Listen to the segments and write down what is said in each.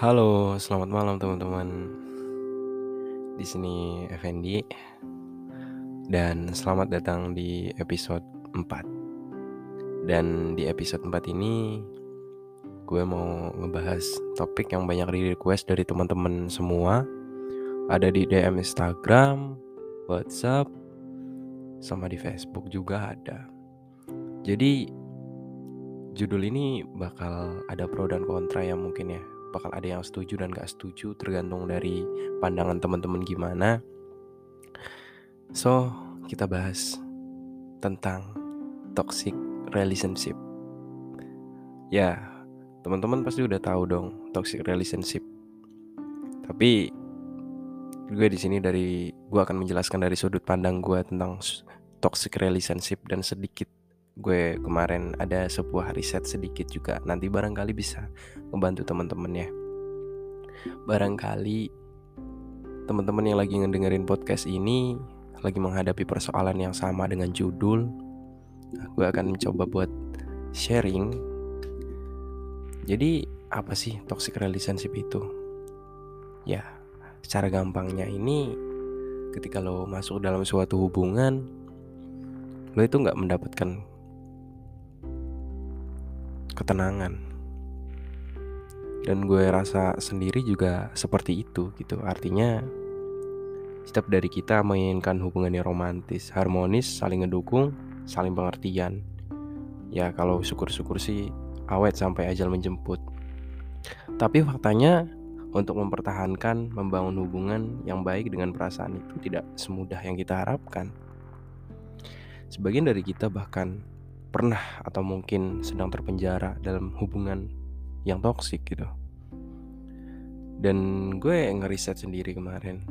Halo, selamat malam teman-teman. Di sini Effendi dan selamat datang di episode 4. Dan di episode 4 ini gue mau ngebahas topik yang banyak di request dari teman-teman semua. Ada di DM Instagram, WhatsApp, sama di Facebook juga ada. Jadi judul ini bakal ada pro dan kontra ya mungkin ya bakal ada yang setuju dan gak setuju tergantung dari pandangan teman-teman gimana. So, kita bahas tentang toxic relationship. Ya, teman-teman pasti udah tahu dong toxic relationship. Tapi gue di sini dari gue akan menjelaskan dari sudut pandang gue tentang toxic relationship dan sedikit gue kemarin ada sebuah riset sedikit juga. Nanti barangkali bisa membantu teman-teman ya. Barangkali teman-teman yang lagi ngedengerin podcast ini lagi menghadapi persoalan yang sama dengan judul gue akan mencoba buat sharing. Jadi apa sih toxic relationship itu? Ya secara gampangnya ini ketika lo masuk dalam suatu hubungan lo itu nggak mendapatkan ketenangan. Dan gue rasa sendiri juga seperti itu gitu. Artinya setiap dari kita menginginkan hubungan yang romantis harmonis saling ngedukung saling pengertian. Ya kalau syukur-syukur sih awet sampai ajal menjemput. Tapi faktanya untuk mempertahankan membangun hubungan yang baik dengan perasaan itu tidak semudah yang kita harapkan. Sebagian dari kita bahkan pernah atau mungkin sedang terpenjara dalam hubungan yang toksik gitu. Dan gue ngeriset sendiri kemarin.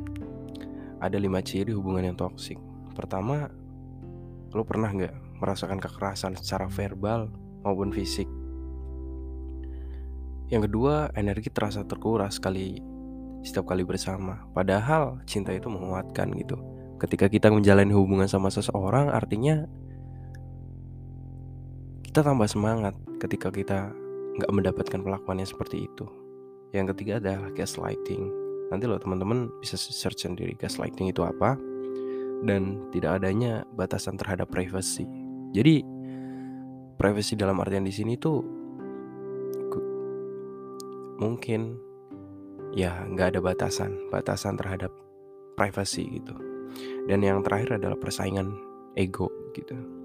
Ada lima ciri hubungan yang toksik. Pertama, lo pernah nggak merasakan kekerasan secara verbal maupun fisik? Yang kedua, energi terasa terkuras kali setiap kali bersama. Padahal cinta itu menguatkan gitu. Ketika kita menjalani hubungan sama seseorang, artinya kita tambah semangat ketika kita nggak mendapatkan perlakuan yang seperti itu. Yang ketiga adalah gaslighting. Nanti lo teman-teman bisa search sendiri gaslighting itu apa dan tidak adanya batasan terhadap privacy. Jadi privacy dalam artian di sini tuh mungkin ya nggak ada batasan, batasan terhadap privacy gitu. Dan yang terakhir adalah persaingan ego gitu.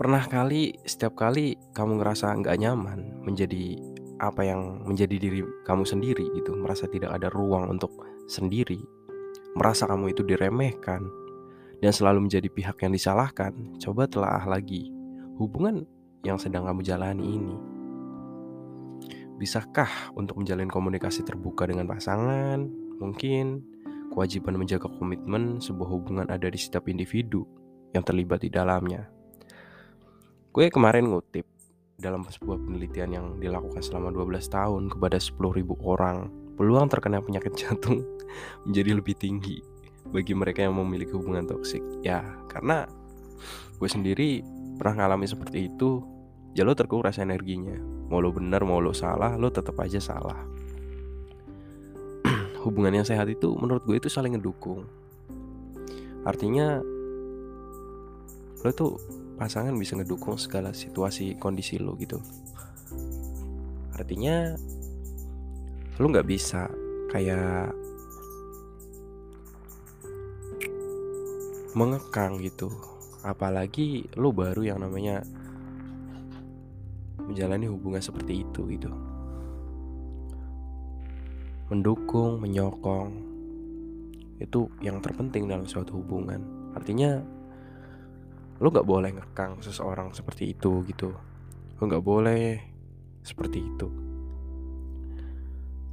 Pernah kali setiap kali kamu ngerasa nggak nyaman menjadi apa yang menjadi diri kamu sendiri gitu, merasa tidak ada ruang untuk sendiri, merasa kamu itu diremehkan dan selalu menjadi pihak yang disalahkan, coba telah lagi hubungan yang sedang kamu jalani ini. Bisakah untuk menjalin komunikasi terbuka dengan pasangan? Mungkin kewajiban menjaga komitmen sebuah hubungan ada di setiap individu yang terlibat di dalamnya. Gue kemarin ngutip dalam sebuah penelitian yang dilakukan selama 12 tahun kepada 10.000 orang, peluang terkena penyakit jantung menjadi lebih tinggi bagi mereka yang memiliki hubungan toksik. Ya, karena gue sendiri pernah ngalami seperti itu, ya lo terkuras energinya. Mau lo benar, mau lo salah, lo tetap aja salah. hubungan yang sehat itu menurut gue itu saling ngedukung. Artinya lo tuh pasangan bisa ngedukung segala situasi kondisi lo gitu. Artinya lo nggak bisa kayak mengekang gitu. Apalagi lo baru yang namanya menjalani hubungan seperti itu gitu. Mendukung menyokong itu yang terpenting dalam suatu hubungan. Artinya lo nggak boleh ngekang seseorang seperti itu gitu. Lo nggak boleh seperti itu.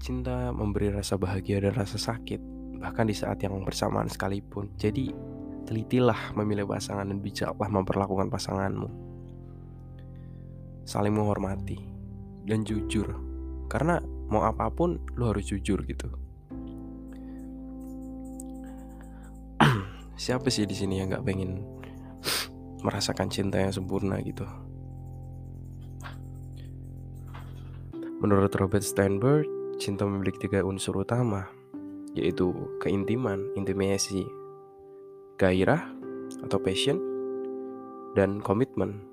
Cinta memberi rasa bahagia dan rasa sakit bahkan di saat yang bersamaan sekalipun. Jadi telitilah memilih pasangan dan bijaklah memperlakukan pasanganmu. Saling menghormati dan jujur. Karena mau apa pun lo harus jujur gitu. Siapa sih di sini yang nggak pengen merasakan cinta yang sempurna gitu. Menurut Robert Steinberg, cinta memiliki tiga unsur utama, yaitu keintiman, intimasi, gairah atau passion, dan komitmen.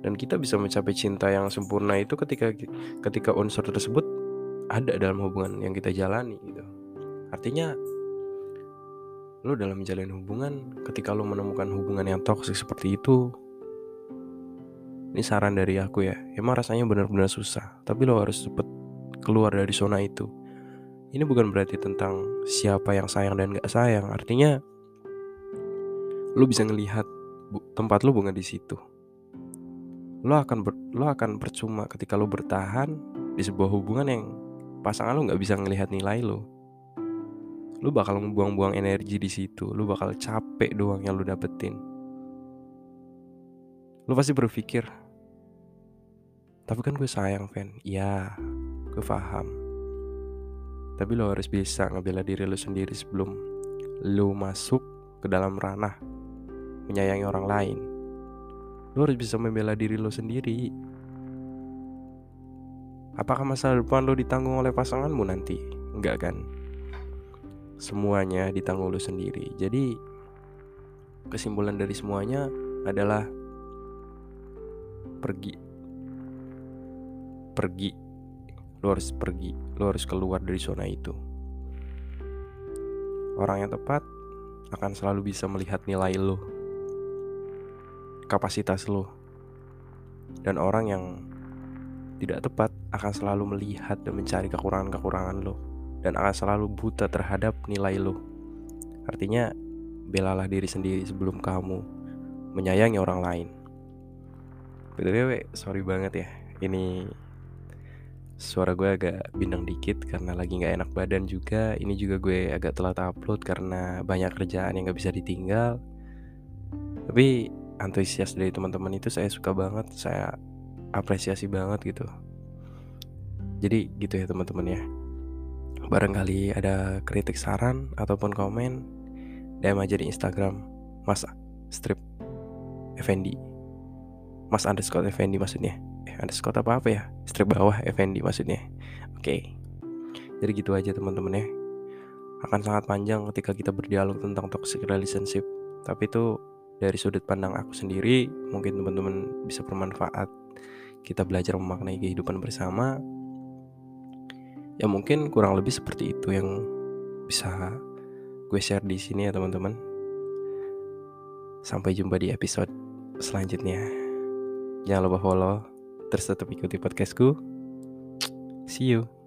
Dan kita bisa mencapai cinta yang sempurna itu ketika ketika unsur tersebut ada dalam hubungan yang kita jalani gitu. Artinya lo dalam menjalin hubungan ketika lo menemukan hubungan yang toksik seperti itu ini saran dari aku ya. Emang rasanya benar-benar susah tapi lo harus cepet keluar dari zona itu. Ini bukan berarti tentang siapa yang sayang dan gak sayang artinya lo bisa ngelihat tempat lo bukan di situ. Lo akan ber, lo akan percuma ketika lo bertahan di sebuah hubungan yang pasangan lo nggak bisa ngelihat nilai lo lo bakal membuang-buang energi di situ. Lo bakal capek doang yang lo dapetin. Lo pasti berpikir Tapi kan gue sayang Van. Ya gue paham. Tapi lo harus bisa ngebela diri lo sendiri sebelum Lo masuk ke dalam ranah Menyayangi orang lain. Lo harus bisa membela diri lo sendiri. Apakah masa depan lo ditanggung oleh pasanganmu nanti? Enggak kan? Semuanya ditanggung lo sendiri. Jadi kesimpulan dari semuanya adalah pergi. Pergi. Lo harus pergi. Lo harus keluar dari zona itu. Orang yang tepat akan selalu bisa melihat nilai lo kapasitas lo dan orang yang tidak tepat akan selalu melihat dan mencari kekurangan-kekurangan lo dan akan selalu buta terhadap nilai lo artinya belalah diri sendiri sebelum kamu menyayangi orang lain. BTW sorry banget ya. Ini suara gue agak bindeng dikit karena lagi gak enak badan juga. Ini juga gue agak telat upload karena banyak kerjaan yang gak bisa ditinggal. Tapi antusias dari teman-teman itu saya suka banget Saya apresiasi banget gitu. Jadi gitu ya teman-teman ya Barangkali ada kritik saran ataupun komen DM aja di Instagram Mas Strip Effendi Mas underscore Effendi maksudnya. Eh, underscore apa apa ya? Strip bawah Effendi maksudnya. Oke. Okay. jadi gitu aja teman-teman ya. Akan sangat panjang ketika kita berdialog tentang toxic relationship. Tapi itu dari sudut pandang aku sendiri mungkin teman-teman bisa bermanfaat. Kita belajar memaknai kehidupan bersama ya mungkin kurang lebih seperti itu yang bisa gue share di sini ya teman-teman sampai jumpa di episode selanjutnya Jangan lupa follow, terus tetap ikuti podcastku. See you.